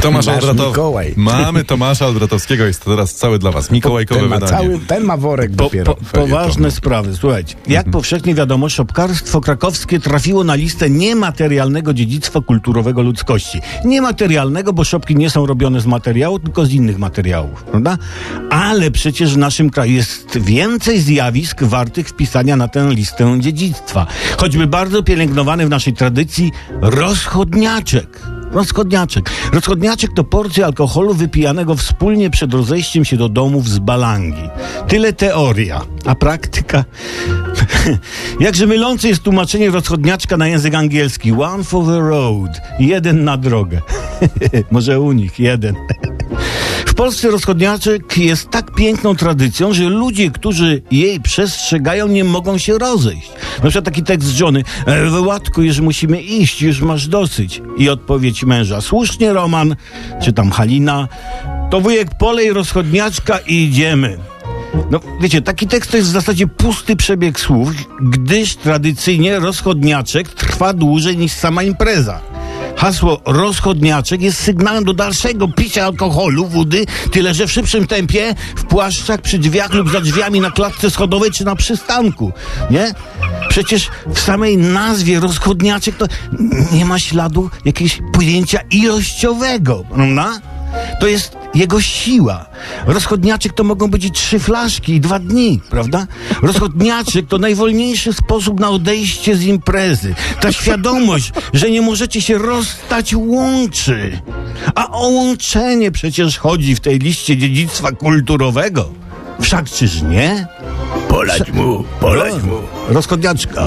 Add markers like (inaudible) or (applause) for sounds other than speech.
Tomasz Albratow... Mikołaj. Mamy Tomasza Albratowskiego, jest to teraz cały dla was. Mikołajkowe ten, ma wydanie. cały, ten ma worek Po, dopiero. po, poważne sprawy. Słuchajcie, jak powszechnie wiadomo, szopkarstwo krakowskie trafiło na listę niematerialnego dziedzictwa kulturowego ludzkości. Niematerialnego, bo szopki nie są robione z materiału, tylko z innych materiałów, prawda? Ale przecież w naszym kraju jest więcej zjawisk wartych wpisania na tę listę dziedzictwa. Choćby bardzo pielęgnowany w naszej tradycji rozchodniaczek. Rozchodniaczek. Rozchodniaczek to porcja alkoholu wypijanego wspólnie przed rozejściem się do domów z balangi. Tyle teoria, a praktyka. (laughs) Jakże mylące jest tłumaczenie rozchodniaczka na język angielski. One for the road. Jeden na drogę. (laughs) Może u nich jeden. Polsce rozchodniaczek jest tak piękną tradycją, że ludzie, którzy jej przestrzegają, nie mogą się rozejść. Na przykład taki tekst z żony. "E, Wyładku, już musimy iść, już masz dosyć. I odpowiedź męża. Słusznie, Roman, czy tam Halina. To wujek polej rozchodniaczka i idziemy. No, wiecie, taki tekst to jest w zasadzie pusty przebieg słów, gdyż tradycyjnie rozchodniaczek trwa dłużej niż sama impreza. Hasło rozchodniaczek jest sygnałem do dalszego picia alkoholu, wody, tyle że w szybszym tempie, w płaszczach, przy drzwiach lub za drzwiami na klatce schodowej czy na przystanku, nie? Przecież w samej nazwie rozchodniaczek to nie ma śladu jakiegoś pojęcia ilościowego, prawda? To jest jego siła. Rozchodniaczek to mogą być i trzy flaszki i dwa dni, prawda? Rozchodniaczek to najwolniejszy sposób na odejście z imprezy. Ta świadomość, że nie możecie się rozstać łączy. A o łączenie przecież chodzi w tej liście dziedzictwa kulturowego. Wszak czyż nie? Polać mu, polać mu. Rozchodniaczka.